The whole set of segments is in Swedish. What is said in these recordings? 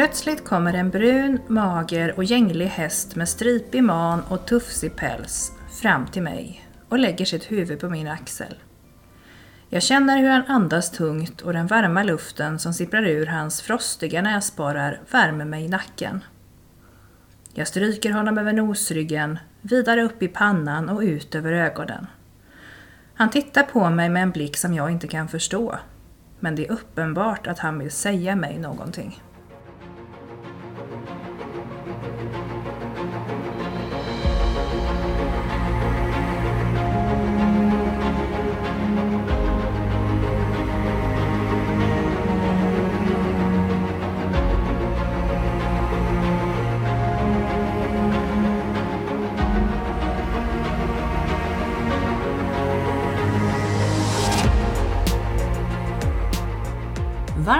Plötsligt kommer en brun, mager och gänglig häst med stripig man och tufsig päls fram till mig och lägger sitt huvud på min axel. Jag känner hur han andas tungt och den varma luften som sipprar ur hans frostiga näsborrar värmer mig i nacken. Jag stryker honom över nosryggen, vidare upp i pannan och ut över ögonen. Han tittar på mig med en blick som jag inte kan förstå. Men det är uppenbart att han vill säga mig någonting.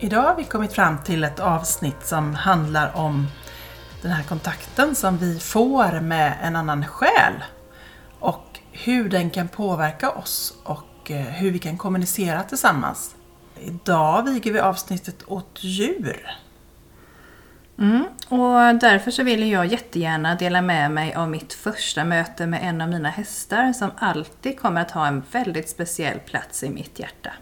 Idag har vi kommit fram till ett avsnitt som handlar om den här kontakten som vi får med en annan själ och hur den kan påverka oss och eh, hur vi kan kommunicera tillsammans. Idag viger vi avsnittet åt djur. Mm, och därför så vill jag jättegärna dela med mig av mitt första möte med en av mina hästar som alltid kommer att ha en väldigt speciell plats i mitt hjärta.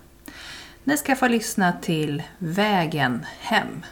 Ni ska få lyssna till Vägen hem.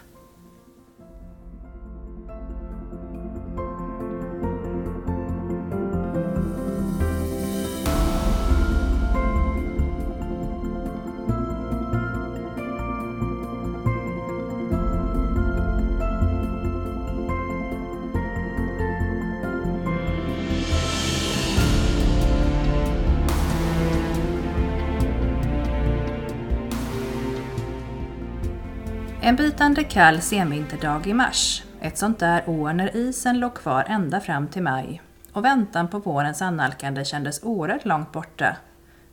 En bitande kall senvinterdag i mars. Ett sånt där år när isen låg kvar ända fram till maj och väntan på vårens annalkande kändes oerhört långt borta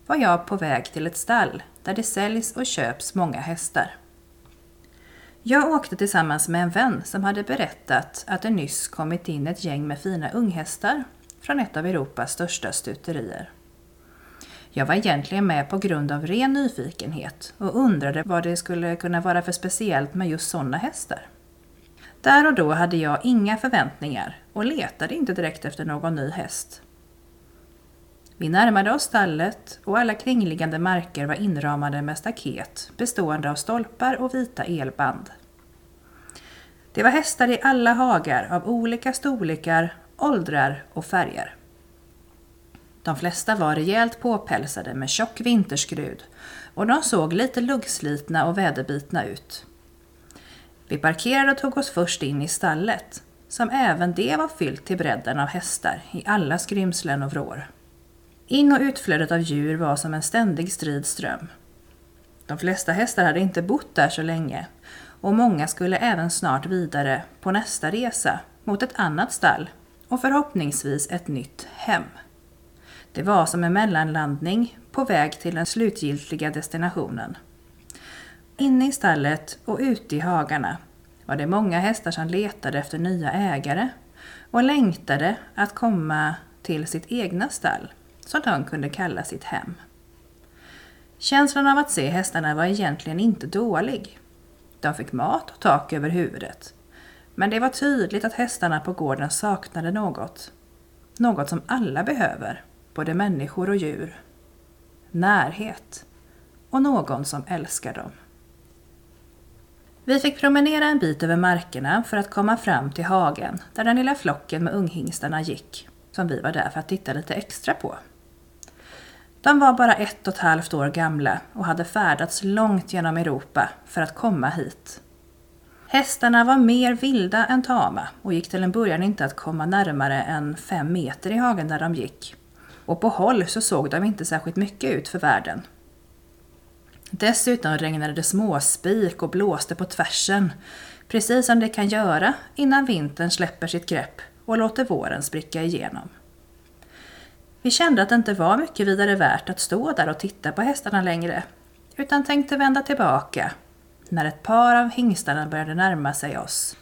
var jag på väg till ett stall där det säljs och köps många hästar. Jag åkte tillsammans med en vän som hade berättat att det nyss kommit in ett gäng med fina unghästar från ett av Europas största stuterier. Jag var egentligen med på grund av ren nyfikenhet och undrade vad det skulle kunna vara för speciellt med just sådana hästar. Där och då hade jag inga förväntningar och letade inte direkt efter någon ny häst. Vi närmade oss stallet och alla kringliggande marker var inramade med staket bestående av stolpar och vita elband. Det var hästar i alla hagar av olika storlekar, åldrar och färger. De flesta var rejält påpälsade med tjock vinterskrud och de såg lite luggslitna och väderbitna ut. Vi parkerade och tog oss först in i stallet, som även det var fyllt till bredden av hästar i alla skrymslen och vrår. In och utflödet av djur var som en ständig strid ström. De flesta hästar hade inte bott där så länge och många skulle även snart vidare på nästa resa mot ett annat stall och förhoppningsvis ett nytt hem. Det var som en mellanlandning på väg till den slutgiltiga destinationen. Inne i stallet och ute i hagarna var det många hästar som letade efter nya ägare och längtade att komma till sitt egna stall som de kunde kalla sitt hem. Känslan av att se hästarna var egentligen inte dålig. De fick mat och tak över huvudet. Men det var tydligt att hästarna på gården saknade något. Något som alla behöver både människor och djur, närhet och någon som älskar dem. Vi fick promenera en bit över markerna för att komma fram till hagen där den lilla flocken med unghingstarna gick, som vi var där för att titta lite extra på. De var bara ett och ett halvt år gamla och hade färdats långt genom Europa för att komma hit. Hästarna var mer vilda än tama och gick till en början inte att komma närmare än fem meter i hagen där de gick. Och på håll så såg de inte särskilt mycket ut för världen. Dessutom regnade det småspik och blåste på tvärsen, precis som det kan göra innan vintern släpper sitt grepp och låter våren spricka igenom. Vi kände att det inte var mycket vidare värt att stå där och titta på hästarna längre, utan tänkte vända tillbaka när ett par av hingstarna började närma sig oss.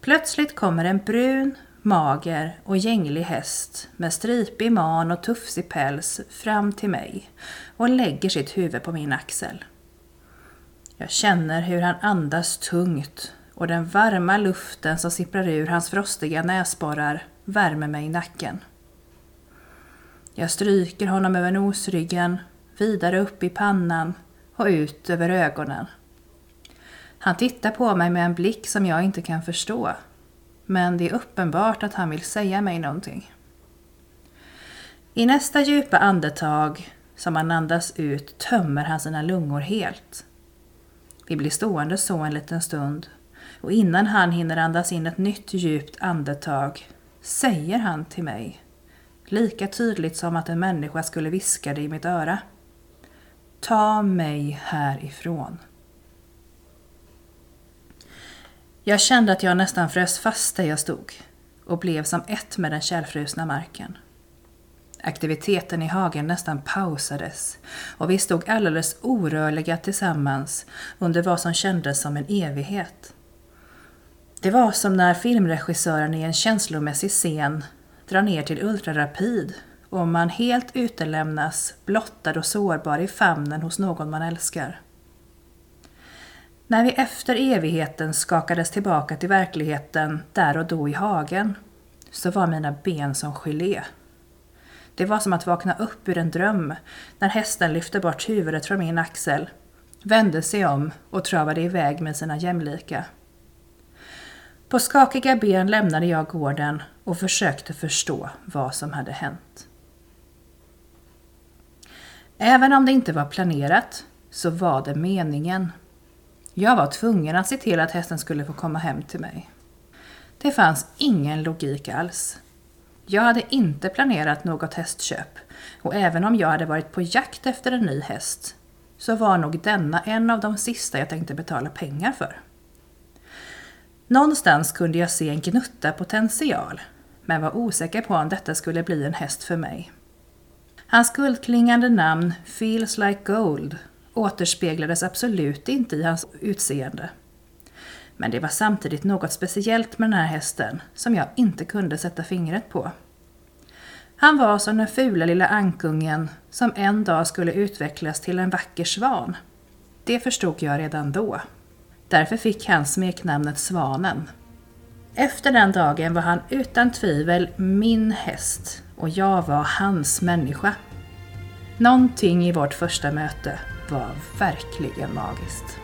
Plötsligt kommer en brun, mager och gänglig häst med stripig man och tufsig päls fram till mig och lägger sitt huvud på min axel. Jag känner hur han andas tungt och den varma luften som sipprar ur hans frostiga näsborrar värmer mig i nacken. Jag stryker honom över nosryggen, vidare upp i pannan och ut över ögonen. Han tittar på mig med en blick som jag inte kan förstå. Men det är uppenbart att han vill säga mig någonting. I nästa djupa andetag som han andas ut tömmer han sina lungor helt. Vi blir stående så en liten stund och innan han hinner andas in ett nytt djupt andetag säger han till mig, lika tydligt som att en människa skulle viska det i mitt öra. Ta mig härifrån. Jag kände att jag nästan frös fast där jag stod och blev som ett med den kärlfrusna marken. Aktiviteten i hagen nästan pausades och vi stod alldeles orörliga tillsammans under vad som kändes som en evighet. Det var som när filmregissören i en känslomässig scen drar ner till ultrarapid och man helt utelämnas blottad och sårbar i famnen hos någon man älskar. När vi efter evigheten skakades tillbaka till verkligheten där och då i hagen så var mina ben som gelé. Det var som att vakna upp ur en dröm när hästen lyfte bort huvudet från min axel, vände sig om och travade iväg med sina jämlika. På skakiga ben lämnade jag gården och försökte förstå vad som hade hänt. Även om det inte var planerat så var det meningen. Jag var tvungen att se till att hästen skulle få komma hem till mig. Det fanns ingen logik alls. Jag hade inte planerat något hästköp och även om jag hade varit på jakt efter en ny häst så var nog denna en av de sista jag tänkte betala pengar för. Någonstans kunde jag se en gnutta potential men var osäker på om detta skulle bli en häst för mig. Hans guldklingande namn Feels Like Gold återspeglades absolut inte i hans utseende. Men det var samtidigt något speciellt med den här hästen som jag inte kunde sätta fingret på. Han var som den fula lilla ankungen som en dag skulle utvecklas till en vacker svan. Det förstod jag redan då. Därför fick han smeknamnet Svanen. Efter den dagen var han utan tvivel min häst och jag var hans människa. Någonting i vårt första möte var verkligen magiskt.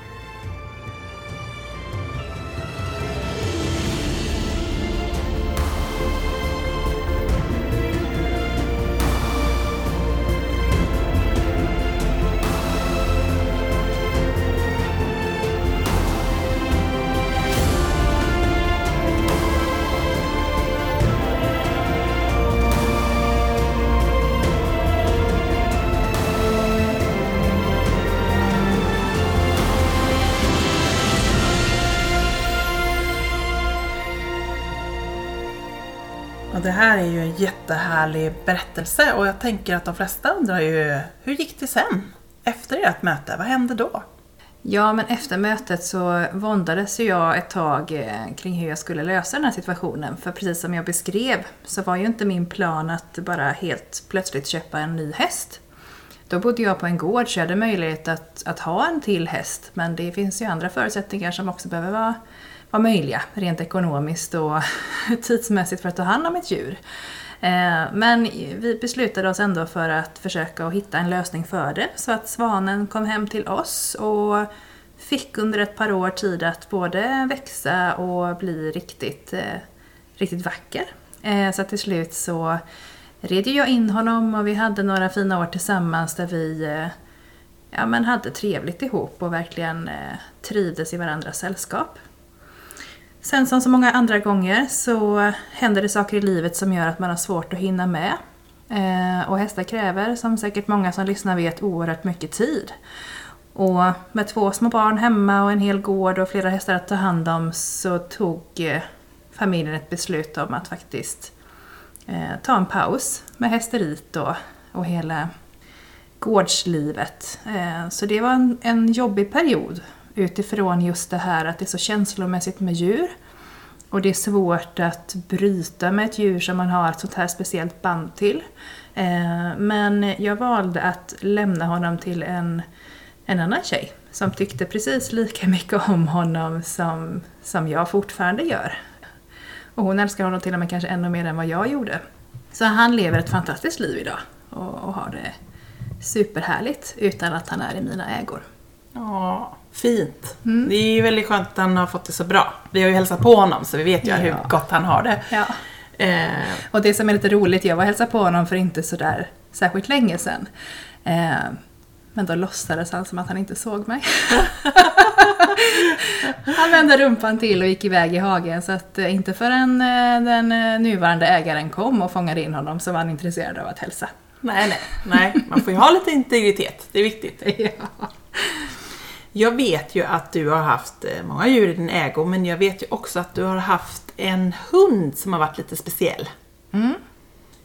Härlig berättelse och jag tänker att de flesta undrar ju hur gick det sen? Efter ert möte, vad hände då? Ja, men efter mötet så våndades ju jag ett tag eh, kring hur jag skulle lösa den här situationen. För precis som jag beskrev så var ju inte min plan att bara helt plötsligt köpa en ny häst. Då bodde jag på en gård så jag hade möjlighet att, att ha en till häst. Men det finns ju andra förutsättningar som också behöver vara vara möjliga rent ekonomiskt och tidsmässigt för att ta hand om ett djur. Eh, men vi beslutade oss ändå för att försöka hitta en lösning för det så att svanen kom hem till oss och fick under ett par år tid att både växa och bli riktigt, eh, riktigt vacker. Eh, så att till slut så red jag in honom och vi hade några fina år tillsammans där vi ja, men hade trevligt ihop och verkligen trivdes i varandras sällskap. Sen som så många andra gånger så händer det saker i livet som gör att man har svårt att hinna med. Eh, och hästar kräver, som säkert många som lyssnar vet, oerhört mycket tid. Och med två små barn hemma och en hel gård och flera hästar att ta hand om så tog eh, familjen ett beslut om att faktiskt eh, ta en paus med hästeriet och, och hela gårdslivet. Eh, så det var en, en jobbig period utifrån just det här att det är så känslomässigt med djur. Och det är svårt att bryta med ett djur som man har ett sånt här speciellt band till. Eh, men jag valde att lämna honom till en, en annan tjej som tyckte precis lika mycket om honom som, som jag fortfarande gör. Och hon älskar honom till och med kanske ännu mer än vad jag gjorde. Så han lever ett fantastiskt liv idag och, och har det superhärligt utan att han är i mina ägor. Ja, fint. Mm. Det är ju väldigt skönt att han har fått det så bra. Vi har ju hälsat på honom så vi vet ju ja. hur gott han har det. Ja. Eh. Och det som är lite roligt, jag var hälsade på honom för inte sådär särskilt länge sedan. Eh. Men då låtsades han som att han inte såg mig. han vände rumpan till och gick iväg i hagen så att eh, inte förrän eh, den eh, nuvarande ägaren kom och fångade in honom så var han intresserad av att hälsa. Nej, nej, nej. Man får ju ha lite integritet. Det är viktigt. Ja. Jag vet ju att du har haft eh, många djur i din ägo, men jag vet ju också att du har haft en hund som har varit lite speciell. Mm,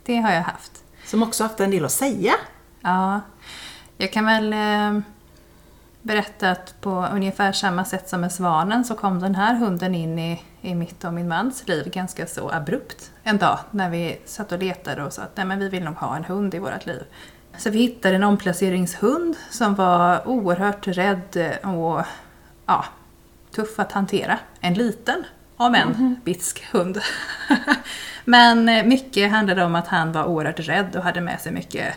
det har jag haft. Som också haft en del att säga. Ja, jag kan väl eh, berätta att på ungefär samma sätt som med svanen så kom den här hunden in i, i mitt och min mans liv ganska så abrupt en dag när vi satt och letade och sa att nej men vi vill nog ha en hund i vårt liv. Så vi hittade en omplaceringshund som var oerhört rädd och ja, tuff att hantera. En liten, om en mm. bitsk hund. Men mycket handlade om att han var oerhört rädd och hade med sig mycket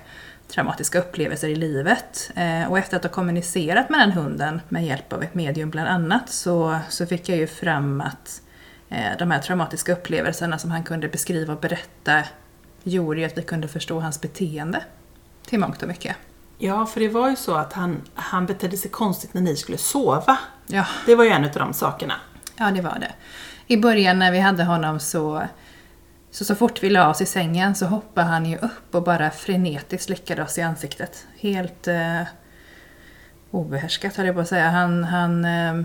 traumatiska upplevelser i livet. Eh, och efter att ha kommunicerat med den hunden med hjälp av ett medium bland annat så, så fick jag ju fram att eh, de här traumatiska upplevelserna som han kunde beskriva och berätta gjorde ju att vi kunde förstå hans beteende till mångt och mycket. Ja, för det var ju så att han, han betedde sig konstigt när ni skulle sova. Ja. Det var ju en av de sakerna. Ja, det var det. I början när vi hade honom så så så fort vi la oss i sängen så hoppade han ju upp och bara frenetiskt slickade oss i ansiktet. Helt eh, obehärskat höll jag på att säga. Han, han, eh,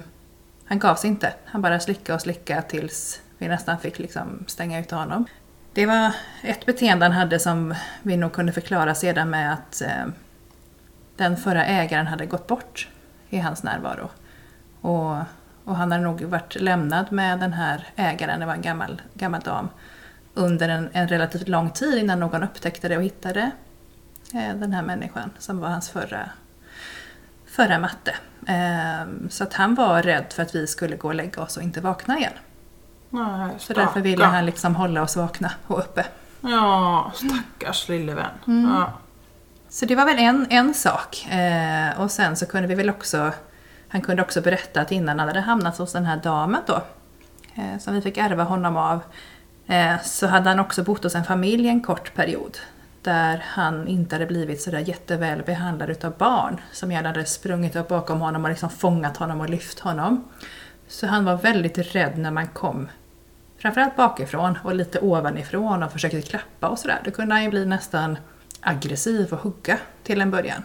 han gav sig inte. Han bara slickade och slickade tills vi nästan fick liksom stänga ut honom. Det var ett beteende han hade som vi nog kunde förklara sedan med att eh, den förra ägaren hade gått bort i hans närvaro. Och, och han hade nog varit lämnad med den här ägaren, det var en gammal, gammal dam, under en, en relativt lång tid innan någon upptäckte det och hittade eh, den här människan som var hans förra, förra matte. Eh, så att han var rädd för att vi skulle gå och lägga oss och inte vakna igen. Nej, så därför ville han liksom hålla oss vakna och uppe. Ja, stackars lille vän. Mm. Ja. Så det var väl en, en sak. Eh, och sen så kunde vi väl också, han kunde också berätta att innan han hade hamnat hos den här damen då, eh, som vi fick ärva honom av, eh, så hade han också bott hos en familj en kort period. Där han inte hade blivit sådär jätteväl behandlad utav barn som gärna hade sprungit upp bakom honom och liksom fångat honom och lyft honom. Så han var väldigt rädd när man kom framförallt bakifrån och lite ovanifrån och försökte klappa och sådär. Då kunde han ju bli nästan aggressiv och hugga till en början.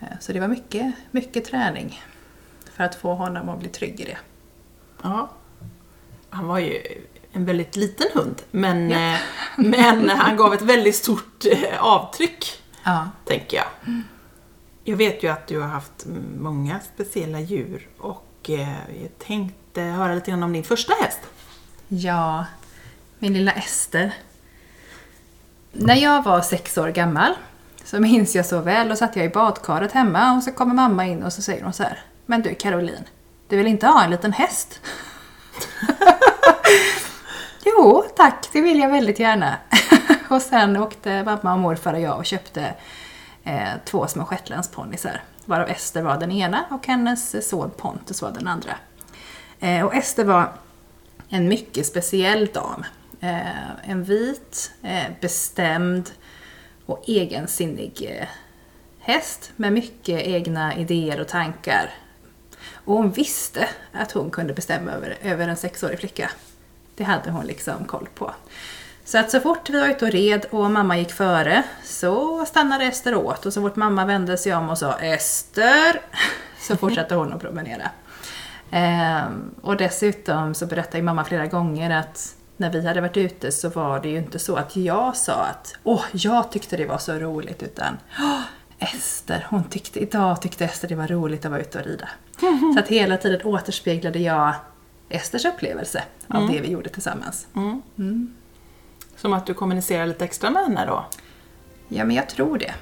Eh, så det var mycket, mycket träning för att få honom att bli trygg i det. Ja. Han var ju en väldigt liten hund, men, ja. Eh, men han gav ett väldigt stort eh, avtryck, ja. tänker jag. Jag vet ju att du har haft många speciella djur och jag tänkte höra lite grann om din första häst. Ja, min lilla Ester. När jag var sex år gammal så minns jag så väl, då satt jag i badkaret hemma och så kommer mamma in och så säger hon så här. Men du Caroline, du vill inte ha en liten häst? jo, tack, det vill jag väldigt gärna. och sen åkte mamma och morfar och jag och köpte eh, två små shetlandsponnyer varav Ester var den ena och hennes son Pontus var den andra. Eh, och Ester var en mycket speciell dam. Eh, en vit, eh, bestämd och egensinnig eh, häst med mycket egna idéer och tankar. Och hon visste att hon kunde bestämma över, över en sexårig flicka. Det hade hon liksom koll på. Så att så fort vi var ute och red och mamma gick före så stannade Ester åt och så fort mamma vände sig om och sa Ester så fortsatte hon att promenera. Ehm, och dessutom så berättade mamma flera gånger att när vi hade varit ute så var det ju inte så att jag sa att åh, jag tyckte det var så roligt utan Ester, hon tyckte, idag tyckte Ester det var roligt att vara ute och rida. Så att hela tiden återspeglade jag Esters upplevelse av Mm. det vi gjorde tillsammans. Som att du kommunicerar lite extra med henne då? Ja, men jag tror det.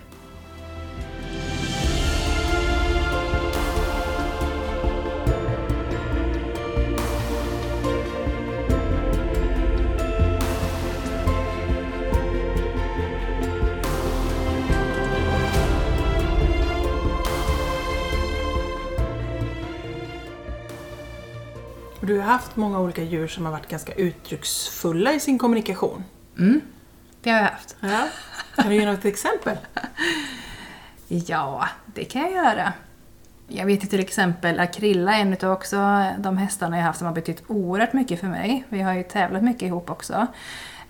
Har haft många olika djur som har varit ganska uttrycksfulla i sin kommunikation. Det har jag haft. Ja. Kan du ge något exempel? Ja, det kan jag göra. Jag vet ju till exempel Akrilla en utav också de hästarna jag haft som har betytt oerhört mycket för mig. Vi har ju tävlat mycket ihop också.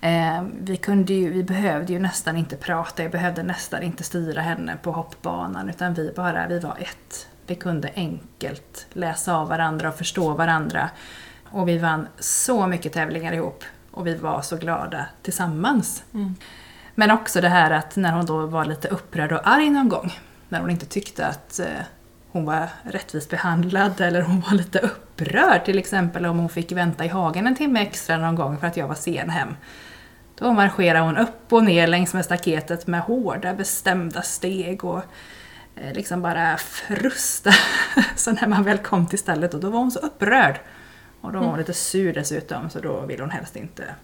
Eh, vi, kunde ju, vi behövde ju nästan inte prata, jag behövde nästan inte styra henne på hoppbanan utan vi bara, vi var ett. Vi kunde enkelt läsa av varandra och förstå varandra. Och vi vann så mycket tävlingar ihop och vi var så glada tillsammans. Men också det här att när hon då var lite upprörd och arg någon gång, när hon inte tyckte att eh, hon var rättvist behandlad eller hon var lite upprörd till exempel om hon fick vänta i hagen en timme extra någon gång för att jag var sen hem. Då marscherade hon upp och ner längs med staketet med hårda bestämda steg och liksom bara frusta. Så när man väl kom till stallet och då var hon så upprörd. Och då var hon lite sur dessutom så då ville hon helst inte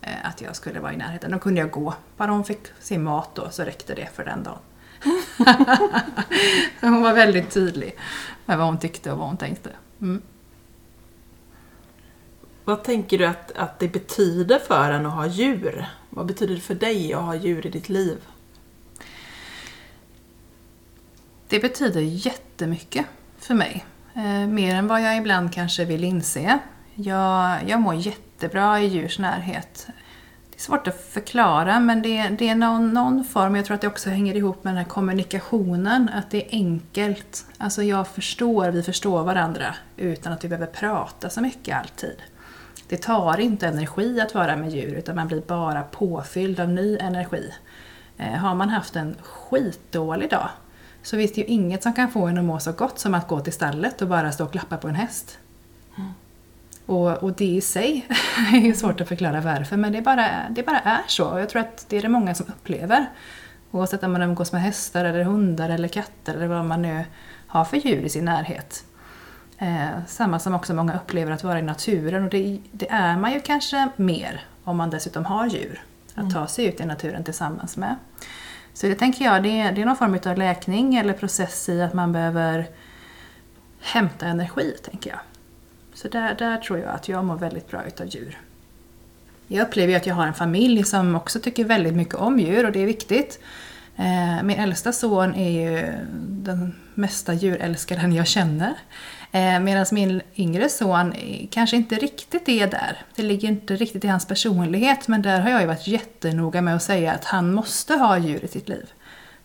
eh, att jag skulle vara i närheten. Då kunde jag gå. Bara hon fick sin mat då så räckte det för den dagen. Hon var väldigt tydlig med vad hon tyckte och vad hon tänkte. Mm. Vad tänker du att, att det betyder för en att ha djur? Vad betyder det för dig att ha djur i ditt liv? Det betyder jättemycket för mig. Eh, mer än vad jag ibland kanske vill inse. Jag, jag mår jättebra i djurs närhet. Det är svårt att förklara men det, det är någon, någon form, jag tror att det också hänger ihop med den här kommunikationen, att det är enkelt. Alltså jag förstår, vi förstår varandra utan att vi behöver prata så mycket alltid. Det tar inte energi att vara med djur utan man blir bara påfylld av ny energi. Eh, har man haft en skitdålig dag så finns det ju inget som kan få en att må så gott som att gå till stallet och bara stå och klappa på en häst. Och, och det i sig är ju svårt att förklara varför men det bara, det bara är så och jag tror att det är det många som upplever. Oavsett om man umgås med hästar eller hundar eller katter eller vad man nu har för djur i sin närhet. Eh, samma som också många upplever att vara i naturen och det, det är man ju kanske mer om man dessutom har djur att ta sig ut i naturen tillsammans med. Så det tänker jag, det är, det är någon form av läkning eller process i att man behöver hämta energi, tänker jag. Så där, där tror jag att jag mår väldigt bra utav djur. Jag upplever ju att jag har en familj som också tycker väldigt mycket om djur och det är viktigt. Eh, min äldsta son är ju den mesta djurälskaren jag känner. Eh, Medan min yngre son kanske inte riktigt är där. Det ligger inte riktigt i hans personlighet men där har jag ju varit jättenoga med att säga att han måste ha djur i sitt liv.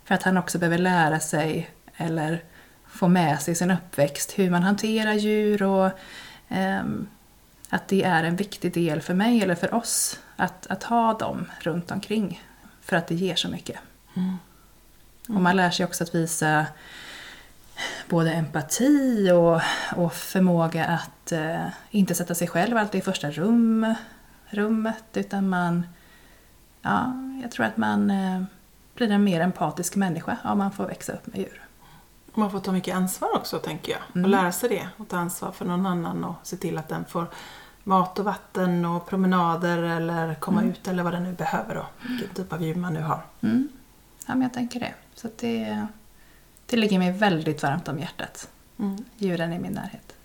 För att han också behöver lära sig eller få med sig i sin uppväxt hur man hanterar djur och ehm, att det är en viktig del för mig eller för oss att, att ha dem runt omkring. För att det ger så mycket. Och man lär sig också att visa både empati och, och förmåga att eh, inte sätta sig själv alltid i första rum, rummet utan man, ja, jag tror att man eh, blir en mer empatisk människa om man får växa upp med djur. Man får ta mycket ansvar också, tänker jag. Och lära sig det. Och ta ansvar för någon annan och se till att den får mat och vatten och promenader eller komma ut eller vad den nu behöver då. Vilken typ av djur man nu har. Mm. Ja, men jag tänker det. Så det, Det ligger mig väldigt varmt om hjärtat. Djuren i min närhet.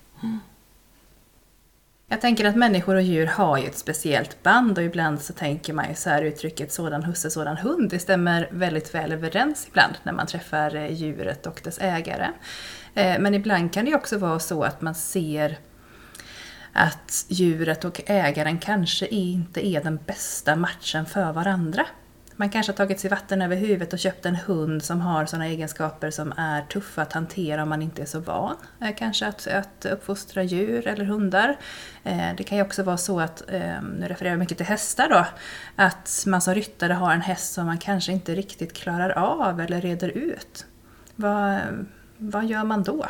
Jag tänker att människor och djur har ju ett speciellt band och ibland så tänker man ju så här uttrycket sådan husse, sådan hund. Det stämmer väldigt väl överens ibland när man träffar eh, djuret och dess ägare. Eh, Men ibland kan det ju också vara så att man ser att djuret och ägaren kanske inte är den bästa matchen för varandra. Man kanske har tagit sig vatten över huvudet och köpt en hund som har sådana egenskaper som är tuffa att hantera om man inte är så van. Eh, kanske att, att uppfostra djur eller hundar. Eh, det kan ju också vara så att, ehm, nu refererar jag mycket till hästar då, att man som ryttare har en häst som man kanske inte riktigt klarar av eller reder ut. Vad, vad gör man då?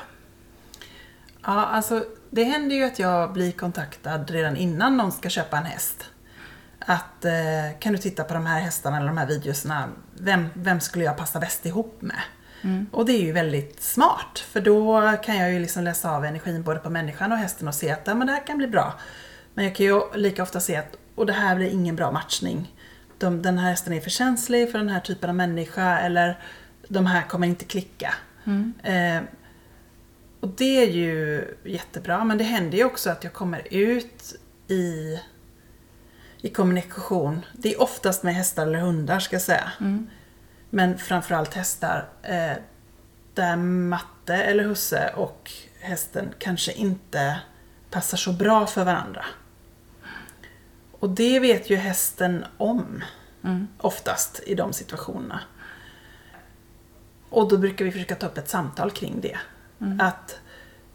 Ja, alltså det händer ju att jag blir kontaktad redan innan någon ska köpa en häst. Att eh, kan du titta på de här hästarna eller de här videorna, vem, vem skulle jag passa bäst ihop med? Och det är ju väldigt smart för då kan jag ju liksom läsa av energin både på människan och hästen och se att ja, men det här kan bli bra. Men jag kan ju lika ofta se att och det här blir ingen bra matchning. De, den här hästen är för känslig för den här typen av människa eller de här kommer inte klicka. Eh, och det är ju jättebra, men det händer ju också att jag kommer ut i, i kommunikation. Det är oftast med hästar eller hundar ska jag säga. Men framförallt hästar. Eh, där matte eller husse och hästen kanske inte passar så bra för varandra. Och det vet ju hästen om. Oftast i de situationerna. Och då brukar vi försöka ta upp ett samtal kring det. Att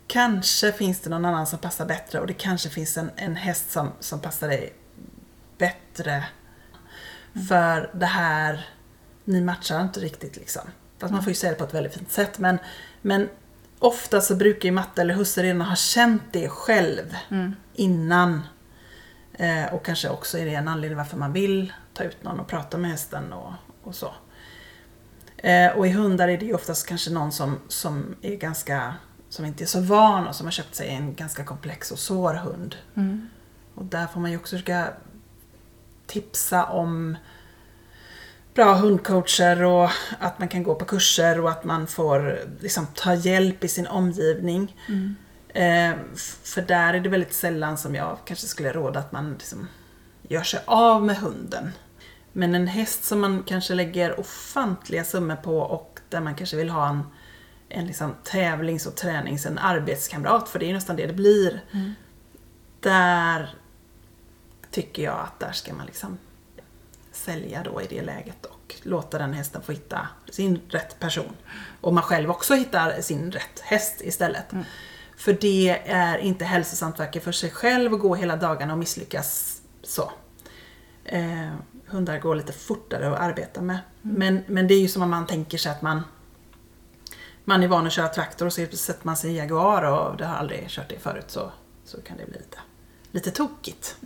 kanske finns det någon annan som passar bättre och det kanske finns en, en häst som, som passar dig bättre. För det här, ni matchar inte riktigt liksom. Fast man får ju säga det på ett väldigt fint sätt. Men, men ofta så brukar ju matte eller husse redan ha känt det själv innan. Eh, och kanske också är det en anledning varför man vill ta ut någon och prata med hästen och, och så. Eh, och i hundar är det ju oftast kanske någon som, som är ganska, som inte är så van och som har köpt sig en ganska komplex och svår hund. Och där får man ju också försöka tipsa om bra hundcoacher och att man kan gå på kurser och att man får liksom, ta hjälp i sin omgivning. Eh, f- för där är det väldigt sällan som jag kanske skulle råda att man liksom, gör sig av med hunden. Men en häst som man kanske lägger ofantliga summor på och där man kanske vill ha en, en liksom tävlings och tränings, en arbetskamrat, för det är nästan det det blir. Där tycker jag att där ska man liksom sälja då i det läget och låta den hästen få hitta sin rätt person. Och man själv också hittar sin rätt häst istället. För det är inte hälsosamt varken för sig själv att gå hela dagarna och misslyckas så. Eh, hundar går lite fortare att arbeta med. Men, men det är ju som om man tänker sig att man man är van att köra traktor och så sätter man sig i Jaguar och det har aldrig kört det förut så, så kan det bli lite, lite tokigt.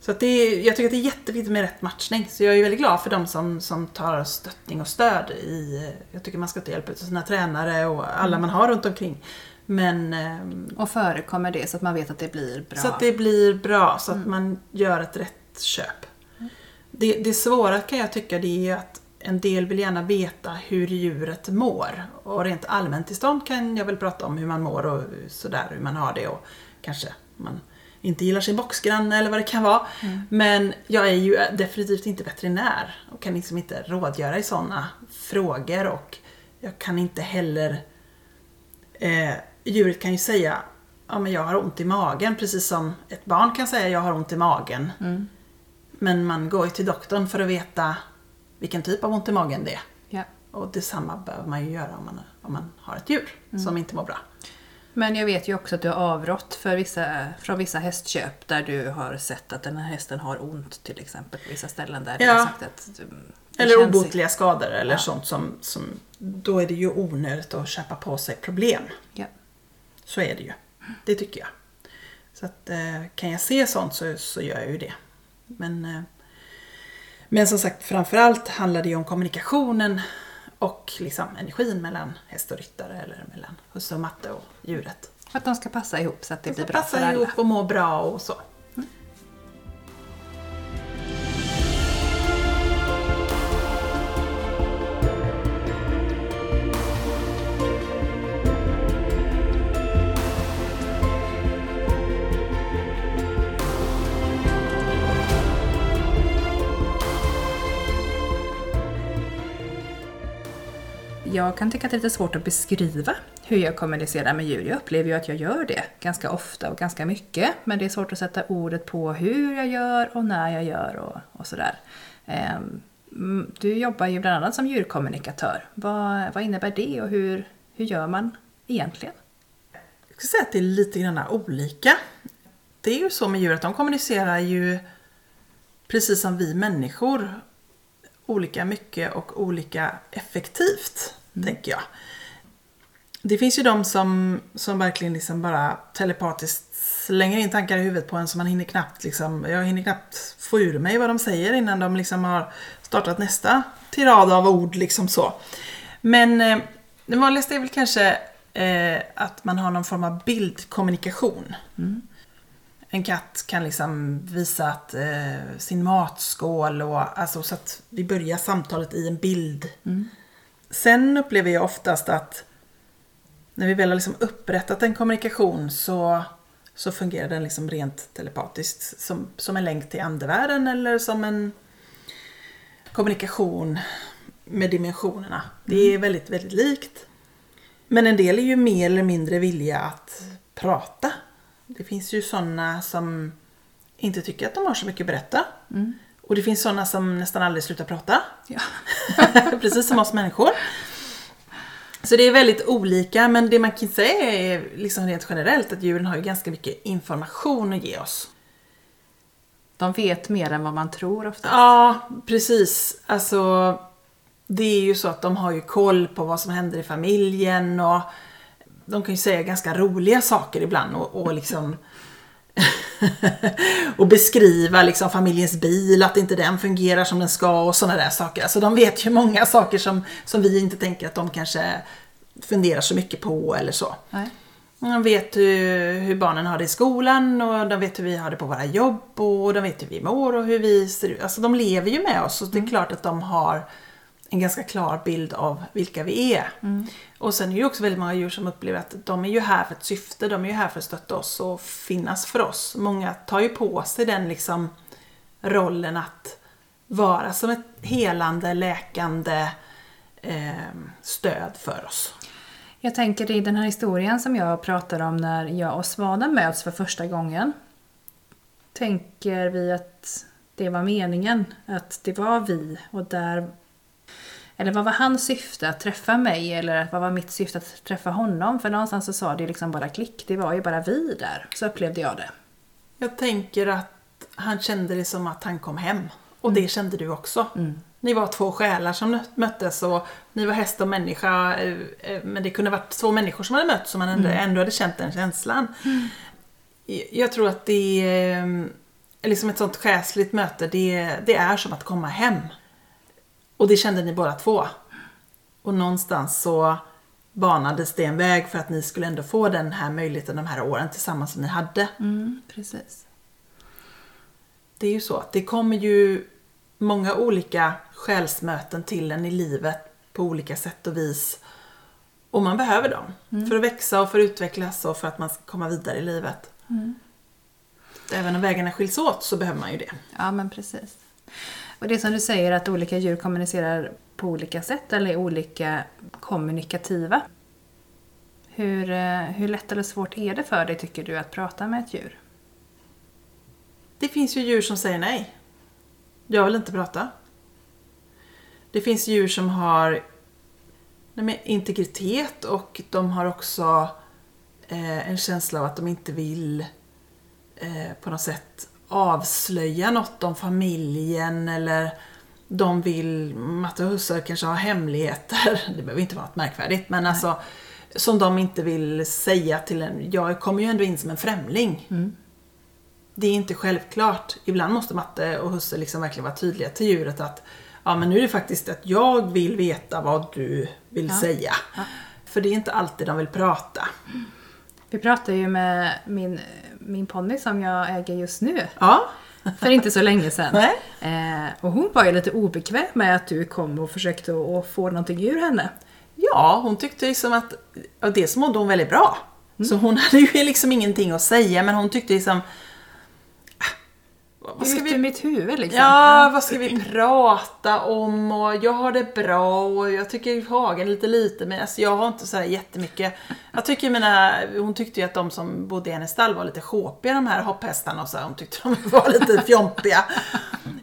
Så det är, jag tycker att det är jätteviktigt med rätt matchning. Så jag är väldigt glad för de som, som tar stöttning och stöd i... Jag tycker man ska ta hjälp av sina tränare och alla man har runt omkring. Men ehm, Och förekommer det så att man vet att det blir bra? så att det blir bra, så att man gör ett rätt köp. Det, det svåra kan jag tycka det är att en del vill gärna veta hur djuret mår. Och rent allmänt tillstånd kan jag väl prata om hur man mår och sådär, hur man har det och kanske man inte gillar sin boxgranne eller vad det kan vara. Men jag är ju definitivt inte veterinär och kan liksom inte rådgöra i sådana frågor och jag kan inte heller eh, djuret kan ju säga ja men jag har ont i magen precis som ett barn kan säga jag har ont i magen. Men man går ju till doktorn för att veta vilken typ av ont i magen det är. Ja. Och detsamma behöver man ju göra om man, om man har ett djur som inte mår bra. Men jag vet ju också att du har avrått för vissa, från vissa hästköp där du har sett att den här hästen har ont till exempel på vissa ställen där Ja. har sagt att mm, Eller obotliga skador eller Ja. sånt som, som... Då är det ju onödigt att köpa på sig problem. Ja. Så är det ju. Det tycker jag. Så att eh, kan jag se sånt så, så gör jag ju det. Men, eh, men som sagt, framförallt handlar det ju om kommunikationen och liksom energin mellan häst och ryttare eller mellan husse och matte och djuret. För att de ska passa ihop så att det Det blir bra passa för alla. ihop och må bra och så. Jag kan tycka att det är lite svårt att beskriva hur jag kommunicerar med djur. Jag upplever ju att jag gör det ganska ofta och ganska mycket. Men det är svårt att sätta ordet på hur jag gör och när jag gör och, och sådär. Ehm, mm, du jobbar ju bland annat som djurkommunikatör. Vad, vad innebär det och hur, hur gör man egentligen? Jag skulle säga att det är lite grann olika. Det är ju så med djur att de kommunicerar ju precis som vi människor olika mycket och olika effektivt tänker jag. Det finns ju de som, som verkligen liksom bara telepatiskt slänger in tankar i huvudet på en så man hinner knappt liksom, jag hinner knappt få ur mig vad de säger innan de liksom har startat nästa tirad av ord liksom så. Men eh, det vanligaste är väl kanske eh, att man har någon form av bildkommunikation. Mm. En katt kan liksom visa att, eh, sin matskål och alltså så att vi börjar samtalet i en bild. Mm. Sen upplever jag oftast att när vi väl har liksom upprättat en kommunikation så, så fungerar den liksom rent telepatiskt som, som en länk till andevärlden eller som en kommunikation med dimensionerna. Det är mm. väldigt, väldigt likt. Men en del är ju mer eller mindre villiga att prata. Det finns ju sådana som inte tycker att de har så mycket att berätta. Mm. Och det finns sådana som nästan aldrig slutar prata. Ja. Precis som oss människor. Så det är väldigt olika, men det man kan säga är liksom rent generellt att djuren har ju ganska mycket information att ge oss. De vet mer än vad man tror ofta. Ja, precis. Alltså, det är ju så att de har ju koll på vad som händer i familjen och de kan ju säga ganska roliga saker ibland och, och liksom och beskriva liksom familjens bil, att inte den fungerar som den ska och sådana där saker. Alltså de vet ju många saker som, som vi inte tänker att de kanske funderar så mycket på eller så. Nej. De vet hur, hur, barnen har det i skolan och de vet hur vi har det på våra jobb och de vet hur vi mår och hur vi ser ut. Alltså de lever ju med oss och det är mm. klart att de har en ganska klar bild av vilka vi är. Mm. Och sen är det ju också väldigt många djur som upplever att de är ju här för ett syfte, de är ju här för att stötta oss och finnas för oss. Många tar ju på sig den liksom rollen att vara som ett helande, läkande eh, stöd för oss. Jag tänker i den här historien som jag pratar om när jag och Svanen möts för första gången. Tänker vi att det var meningen, att det var vi och där eller vad var hans syfte att träffa mig eller vad var mitt syfte att träffa honom? För någonstans så sa det liksom bara klick, det var ju bara vi där. Så upplevde jag det. Jag tänker att han kände det som att han kom hem. Och mm. det kände du också. Mm. Ni var två själar som möttes och ni var häst och människa. Eh, eh, men det kunde varit två människor som hade mötts som man ändå, mm. ändå hade känt den känslan. Mm. Jag tror att det är liksom ett sånt själsligt möte, det, det är som att komma hem. Och det kände ni båda två. Och någonstans så banades det en väg för att ni skulle ändå få den här möjligheten de här åren tillsammans som ni hade. Mm, precis. Det är ju så att det kommer ju många olika själsmöten till en i livet på olika sätt och vis. Och man behöver dem mm. för att växa och för att utvecklas och för att man ska komma vidare i livet. Mm. Även om vägarna skiljs åt så behöver man ju det. Ja, men precis. Och det är som du säger att olika djur kommunicerar på olika sätt eller är olika kommunikativa. Hur, eh, hur lätt eller svårt är det för dig, tycker du, att prata med ett djur? Det finns ju djur som säger nej. Jag vill inte prata. Det finns djur som har integritet och de har också eh, en känsla av att de inte vill eh, på något sätt avslöja något om familjen eller de vill, matte och husse kanske har hemligheter, det behöver inte vara något märkvärdigt, men Nej. alltså som de inte vill säga till en, jag kommer ju ändå in som en främling. Mm. Det är inte självklart. Ibland måste matte och husse liksom verkligen vara tydliga till djuret att ja men nu är det faktiskt att jag vill veta vad du vill ja. säga. Ja. För det är inte alltid de vill prata. Vi pratade ju med min min ponny som jag äger just nu. Ja. För inte så länge sedan. Eh, och hon var ju lite obekväm med att du kom och försökte att få någonting ur henne. Ja, hon tyckte liksom att, och dels mådde hon väldigt bra. Mm. Så hon hade ju liksom ingenting att säga men hon tyckte liksom vad ska vi mitt huvud liksom. Ja, vad ska vi prata om? Och jag har det bra och jag tycker hagen lite lite men alltså jag har inte så här jättemycket. Jag tycker mina, hon tyckte ju att de som bodde i hennes stall var lite sjåpiga de här hopphästarna och så hon tyckte de var lite fjompiga.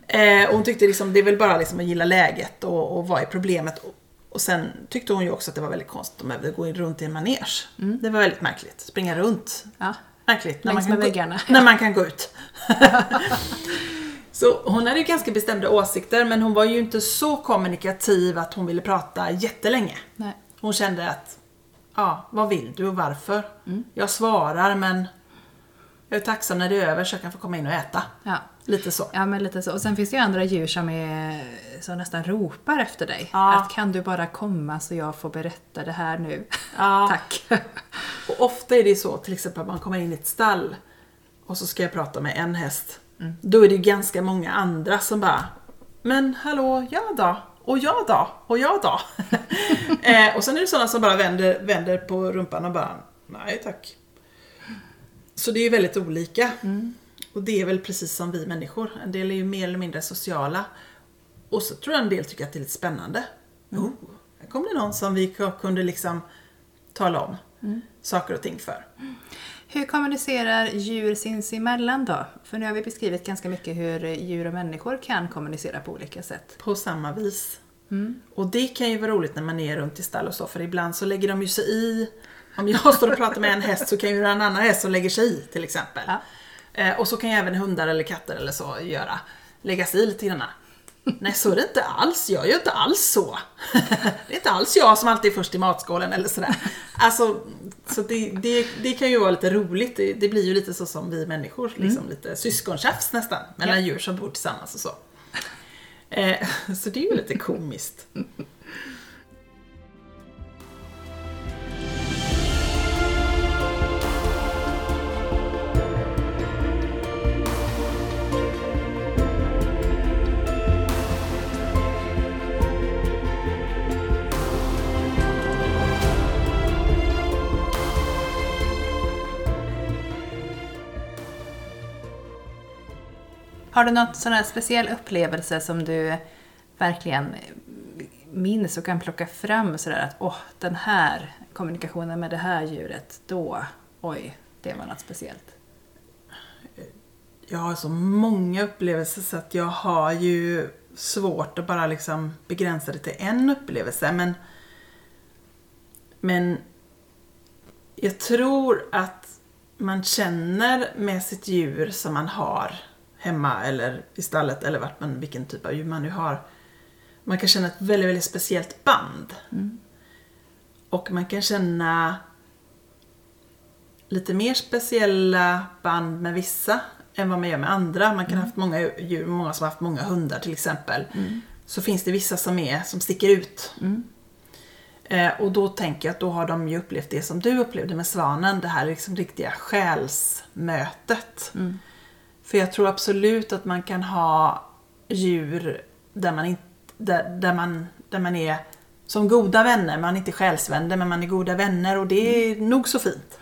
Eh, hon tyckte liksom, det är väl bara liksom att gilla läget och, och vad är problemet. Och, och sen tyckte hon ju också att det var väldigt konstigt att de behövde gå runt i en manege. Det var väldigt märkligt, springa runt. Ja. Märkligt. När Längs man, kan med gå, väggarna. när man kan gå ut. så hon hade ju ganska bestämda åsikter men hon var ju inte så kommunikativ att hon ville prata jättelänge. Nej. Hon kände att, ja, vad vill du och varför? Mm. Jag svarar men jag är tacksam när det är över så jag kan få komma in och äta. Ja. Lite så. Ja, men lite så. Och sen finns det ju andra djur som, är, som nästan ropar efter dig. Ja. Att kan du bara komma så jag får berätta det här nu. Ja. Tack. Och ofta är det så, till exempel att man kommer in i ett stall och så ska jag prata med en häst. Då är det ju ganska många andra som bara Men hallå, ja då? Och jag då? Och jag då? eh, och sen är det sådana som bara vänder, vänder på rumpan och bara Nej tack. Så det är ju väldigt olika. Och det är väl precis som vi människor. En del är ju mer eller mindre sociala. Och så tror jag en del tycker att det är lite spännande. Oh, här kom det någon som vi kunde liksom tala om saker och ting för. Hur kommunicerar djur sinsemellan då? För nu har vi beskrivit ganska mycket hur djur och människor kan kommunicera på olika sätt. På samma vis. Och det kan ju vara roligt när man är runt i stall och så, för ibland så lägger de ju sig i. Om jag står och pratar med en häst så kan ju en annan häst som lägger sig i till exempel. Ja. Eh, och så kan ju även hundar eller katter eller så göra. Lägga sig i lite grann. Nej, så är det inte alls. Jag gör inte alls så. Det är inte alls jag som alltid är först i matskålen eller sådär. Alltså, så det, det, det kan ju vara lite roligt. Det, det blir ju lite så som vi människor, liksom lite syskontjafs nästan, mellan Ja. djur som bor tillsammans och så. Eh, så det är ju lite komiskt. Har du något sån här speciell upplevelse som du verkligen minns och kan plocka fram sådär att åh, den här kommunikationen med det här djuret, då, oj, det var något speciellt. Jag har så många upplevelser så att jag har ju svårt att bara liksom begränsa det till en upplevelse. Men, men jag tror att man känner med sitt djur som man har hemma eller i stallet eller vart man, vilken typ av djur man nu har. Man kan känna ett väldigt, väldigt speciellt band. Och man kan känna lite mer speciella band med vissa än vad man gör med andra. Man kan ha haft många djur, många som har haft många hundar till exempel. Så finns det vissa som, är, som sticker ut. Eh, och då tänker jag att då har de ju upplevt det som du upplevde med svanen, det här liksom riktiga själsmötet. För jag tror absolut att man kan ha djur där man, inte, där, där man, där man är som goda vänner. Man är inte själsvänner men man är goda vänner och det är nog så fint.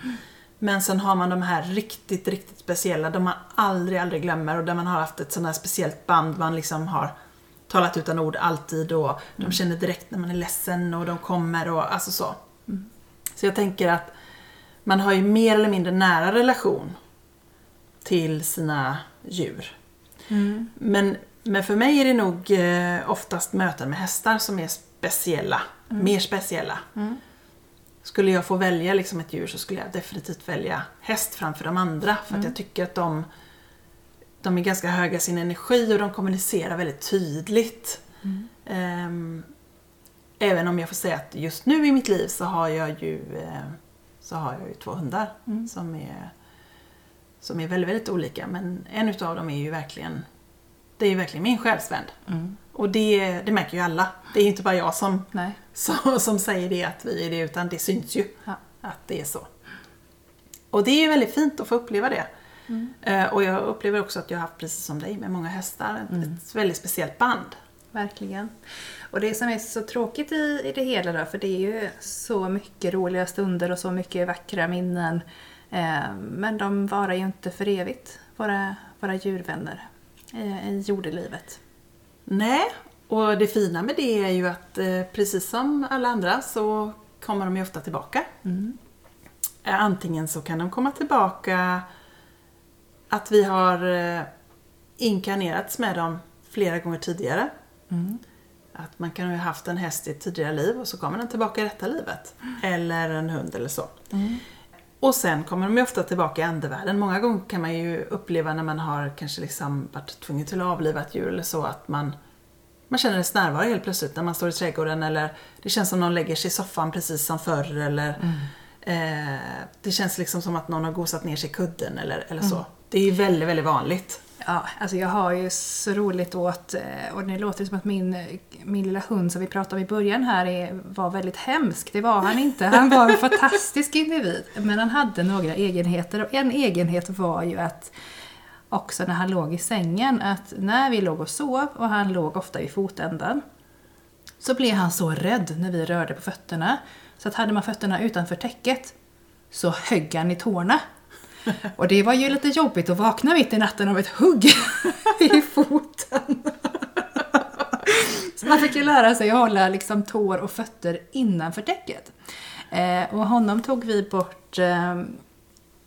Men sen har man de här riktigt, riktigt speciella, de man aldrig, aldrig glömmer och där man har haft ett sånt här speciellt band man liksom har talat utan ord alltid och de känner direkt när man är ledsen och de kommer och alltså så. Så jag tänker att man har ju mer eller mindre nära relation till sina djur. Men, men för mig är det nog eh, oftast möten med hästar som är speciella. Mer speciella. Skulle jag få välja liksom ett djur så skulle jag definitivt välja häst framför de andra. För att jag tycker att de, de är ganska höga i sin energi och de kommunicerar väldigt tydligt. Ehm, även om jag får säga att just nu i mitt liv så har jag ju, eh, så har jag ju två hundar som är som är väldigt, väldigt olika. Men en utav dem är ju verkligen, det är ju verkligen min själsvän. Och det, det märker ju alla. Det är inte bara jag som, som, som säger det att vi är det, utan det syns ju Ja. att det är så. Och det är ju väldigt fint att få uppleva det. Eh, och jag upplever också att jag har haft, precis som dig, med många hästar, ett, ett väldigt speciellt band. Verkligen. Och det som är så tråkigt i, i det hela då, för det är ju så mycket roliga stunder och så mycket vackra minnen. Eh, men de varar ju inte för evigt, våra, våra djurvänner. i, i jordelivet. Nej, och det fina med det är ju att eh, precis som alla andra så kommer de ju ofta tillbaka. Mm. Eh, Antingen så kan de komma tillbaka att vi har eh, inkarnerats med dem flera gånger tidigare. Mm. Att man kan ha haft en häst i ett tidigare liv och så kommer den tillbaka i detta livet. Eller en hund eller så. Mm. Och sen kommer de ju ofta tillbaka i andevärlden. Många gånger kan man ju uppleva när man har kanske liksom varit tvungen till att avliva ett djur eller så att man, man känner dess närvaro helt plötsligt när man står i trädgården eller det känns som någon lägger sig i soffan precis som förr eller eh, det känns liksom som att någon har gosat ner sig i kudden eller, eller så. Det är ju väldigt, väldigt vanligt. Ja, alltså jag har ju så roligt åt, eh, och det låter som att min, min lilla hund som vi pratade om i början här är, var väldigt hemsk. Det var han inte. Han var en fantastisk individ. Men han hade några egenheter och en egenhet var ju att också när han låg i sängen, att när vi låg och sov och han låg ofta i fotändan så blev han så rädd när vi rörde på fötterna så att hade man fötterna utanför täcket så högg han i tårna. Och det var ju lite jobbigt att vakna mitt i natten av ett hugg i foten. Så man fick ju lära sig att hålla liksom tår och fötter innanför täcket. Eh, och honom tog vi bort, eh,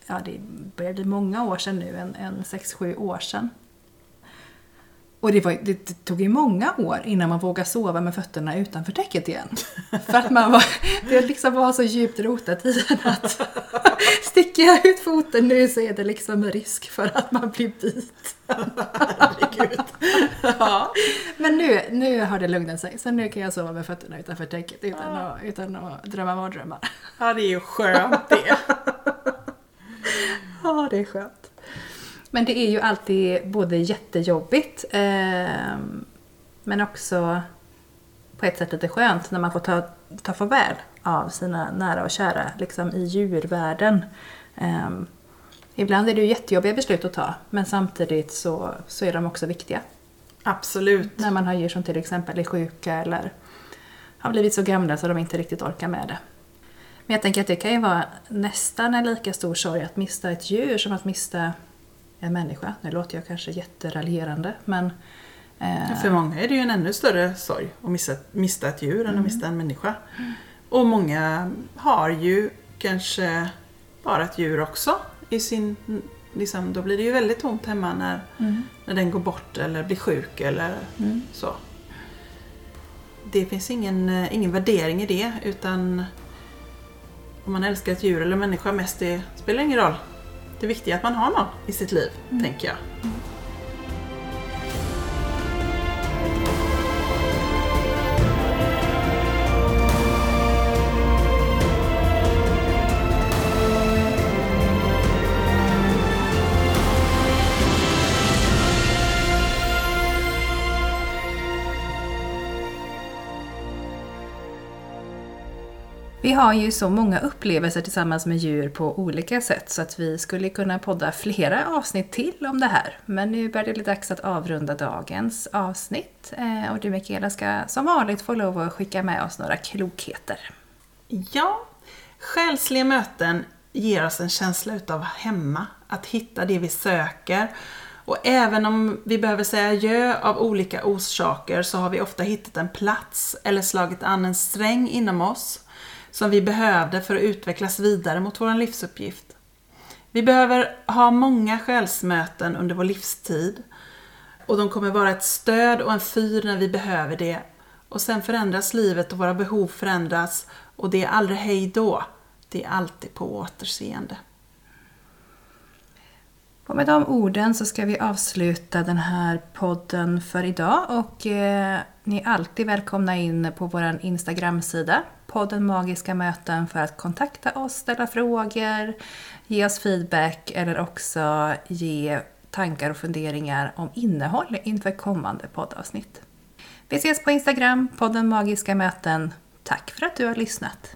ja det började bli många år sedan nu, en, en 6-7 år sedan. Och det, var, det, det tog ju många år innan man vågade sova med fötterna utanför täcket igen. För att man var, det liksom var så djupt rotat i en att sticker jag ut foten nu så är det liksom risk för att man blir biten. Ja. Men nu, nu har det lugnat sig, så nu kan jag sova med fötterna utanför täcket utan, att, utan att drömma mardrömmar. ja, det är ju skönt det. Ja, det är skönt. Men det är ju alltid både jättejobbigt eh, men också på ett sätt lite skönt när man får ta, ta farväl av sina nära och kära liksom i djurvärlden. Eh, ibland är det ju jättejobbiga beslut att ta men samtidigt så, så är de också viktiga. Absolut. När man har djur som till exempel är sjuka eller har blivit så gamla så de inte riktigt orkar med det. Men jag tänker att det kan ju vara nästan en lika stor sorg att mista ett djur som att mista en människa. Nu låter jag kanske jätteraljerande men... Eh, För många är det ju en ännu större sorg att missa, mista ett djur än att mista en människa. Och många har ju kanske bara ett djur också i sin... Liksom, då blir det ju väldigt tomt hemma när, mm, när den går bort eller blir sjuk eller mm. så. Det finns ingen, eh, ingen värdering i det utan om man älskar ett djur eller människa mest, det spelar ingen roll. Det viktiga är att man har någon i sitt liv, tänker jag. Har ju så många upplevelser tillsammans med djur på olika sätt så att vi skulle kunna podda flera avsnitt till om det här. Men nu börjar det bli dags att avrunda dagens avsnitt eh, och du Mikaela ska som vanligt få lov att skicka med oss några klokheter. Ja, själsliga möten ger oss en känsla utav hemma, att hitta det vi söker. Och även om vi behöver säga adjö av olika orsaker så har vi ofta hittat en plats eller slagit an en sträng inom oss som vi behövde för att utvecklas vidare mot vår livsuppgift. Vi behöver ha många själsmöten under vår livstid och de kommer vara ett stöd och en fyr när vi behöver det. Och sen förändras livet och våra behov förändras och det är aldrig hej då. Det är alltid på återseende. Och med de orden så ska vi avsluta den här podden för idag och eh, ni är alltid välkomna in på vår Instagram-sida podden Magiska möten för att kontakta oss, ställa frågor, ge oss feedback eller också ge tankar och funderingar om innehåll inför kommande poddavsnitt. Vi ses på Instagram, podden Magiska möten. Tack för att du har lyssnat!